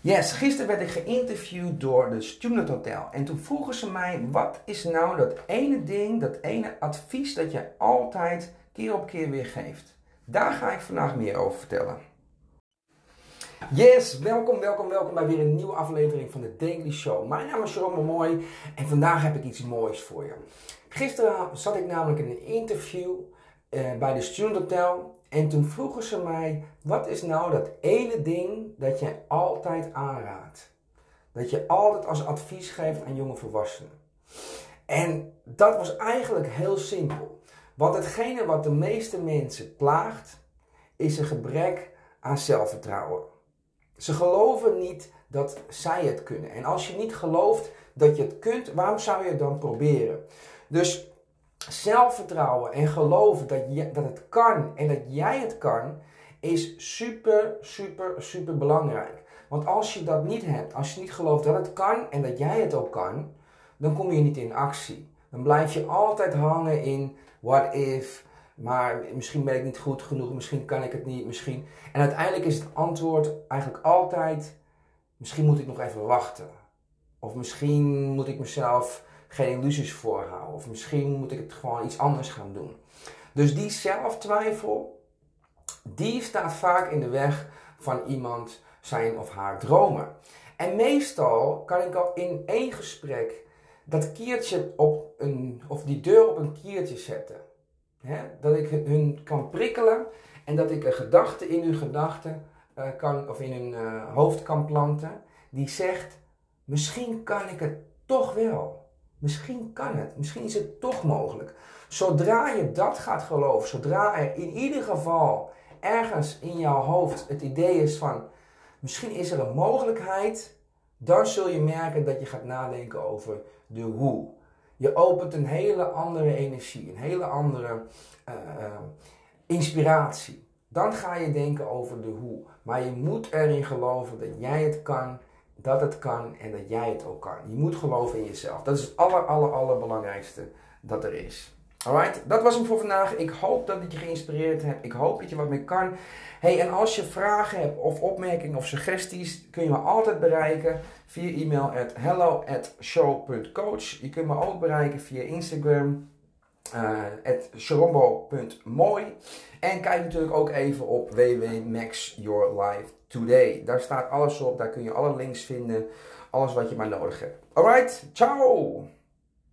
Yes, gisteren werd ik geïnterviewd door de Student Hotel. En toen vroegen ze mij, wat is nou dat ene ding, dat ene advies dat je altijd keer op keer weer geeft? Daar ga ik vandaag meer over vertellen. Yes, welkom, welkom, welkom bij weer een nieuwe aflevering van de Daily Show. Mijn naam is Jerome Mooi en vandaag heb ik iets moois voor je. Gisteren zat ik namelijk in een interview uh, bij de Student Hotel en toen vroegen ze mij, wat is nou dat ene ding dat je altijd aanraadt? Dat je altijd als advies geeft aan jonge volwassenen. En dat was eigenlijk heel simpel. Want hetgene wat de meeste mensen plaagt, is een gebrek aan zelfvertrouwen. Ze geloven niet dat zij het kunnen. En als je niet gelooft dat je het kunt, waarom zou je het dan proberen? Dus zelfvertrouwen en geloven dat, je, dat het kan en dat jij het kan, is super, super, super belangrijk. Want als je dat niet hebt, als je niet gelooft dat het kan en dat jij het ook kan, dan kom je niet in actie. Dan blijf je altijd hangen in what if, maar misschien ben ik niet goed genoeg, misschien kan ik het niet, misschien. En uiteindelijk is het antwoord eigenlijk altijd, misschien moet ik nog even wachten. Of misschien moet ik mezelf geen illusies voorhouden. Of misschien moet ik het gewoon iets anders gaan doen. Dus die zelftwijfel, die staat vaak in de weg van iemand zijn of haar dromen. En meestal kan ik al in één gesprek dat kiertje op een, of die deur op een kiertje zetten. Dat ik hun kan prikkelen en dat ik een gedachte in hun gedachten uh, kan, of in hun uh, hoofd kan planten, die zegt: Misschien kan ik het toch wel. Misschien kan het, misschien is het toch mogelijk. Zodra je dat gaat geloven, zodra er in ieder geval ergens in jouw hoofd het idee is van misschien is er een mogelijkheid, dan zul je merken dat je gaat nadenken over de hoe. Je opent een hele andere energie, een hele andere uh, uh, inspiratie. Dan ga je denken over de hoe. Maar je moet erin geloven dat jij het kan dat het kan en dat jij het ook kan. Je moet geloven in jezelf. Dat is het aller, aller, allerbelangrijkste dat er is. Alright, dat was hem voor vandaag. Ik hoop dat ik je geïnspireerd heb. Ik hoop dat je wat meer kan. Hey, en als je vragen hebt of opmerkingen of suggesties, kun je me altijd bereiken via e-mail at hello at show.coach. Je kunt me ook bereiken via Instagram uh, En kijk natuurlijk ook even op www.maxyourlifetoday. Daar staat alles op, daar kun je alle links vinden, alles wat je maar nodig hebt. Alright, ciao!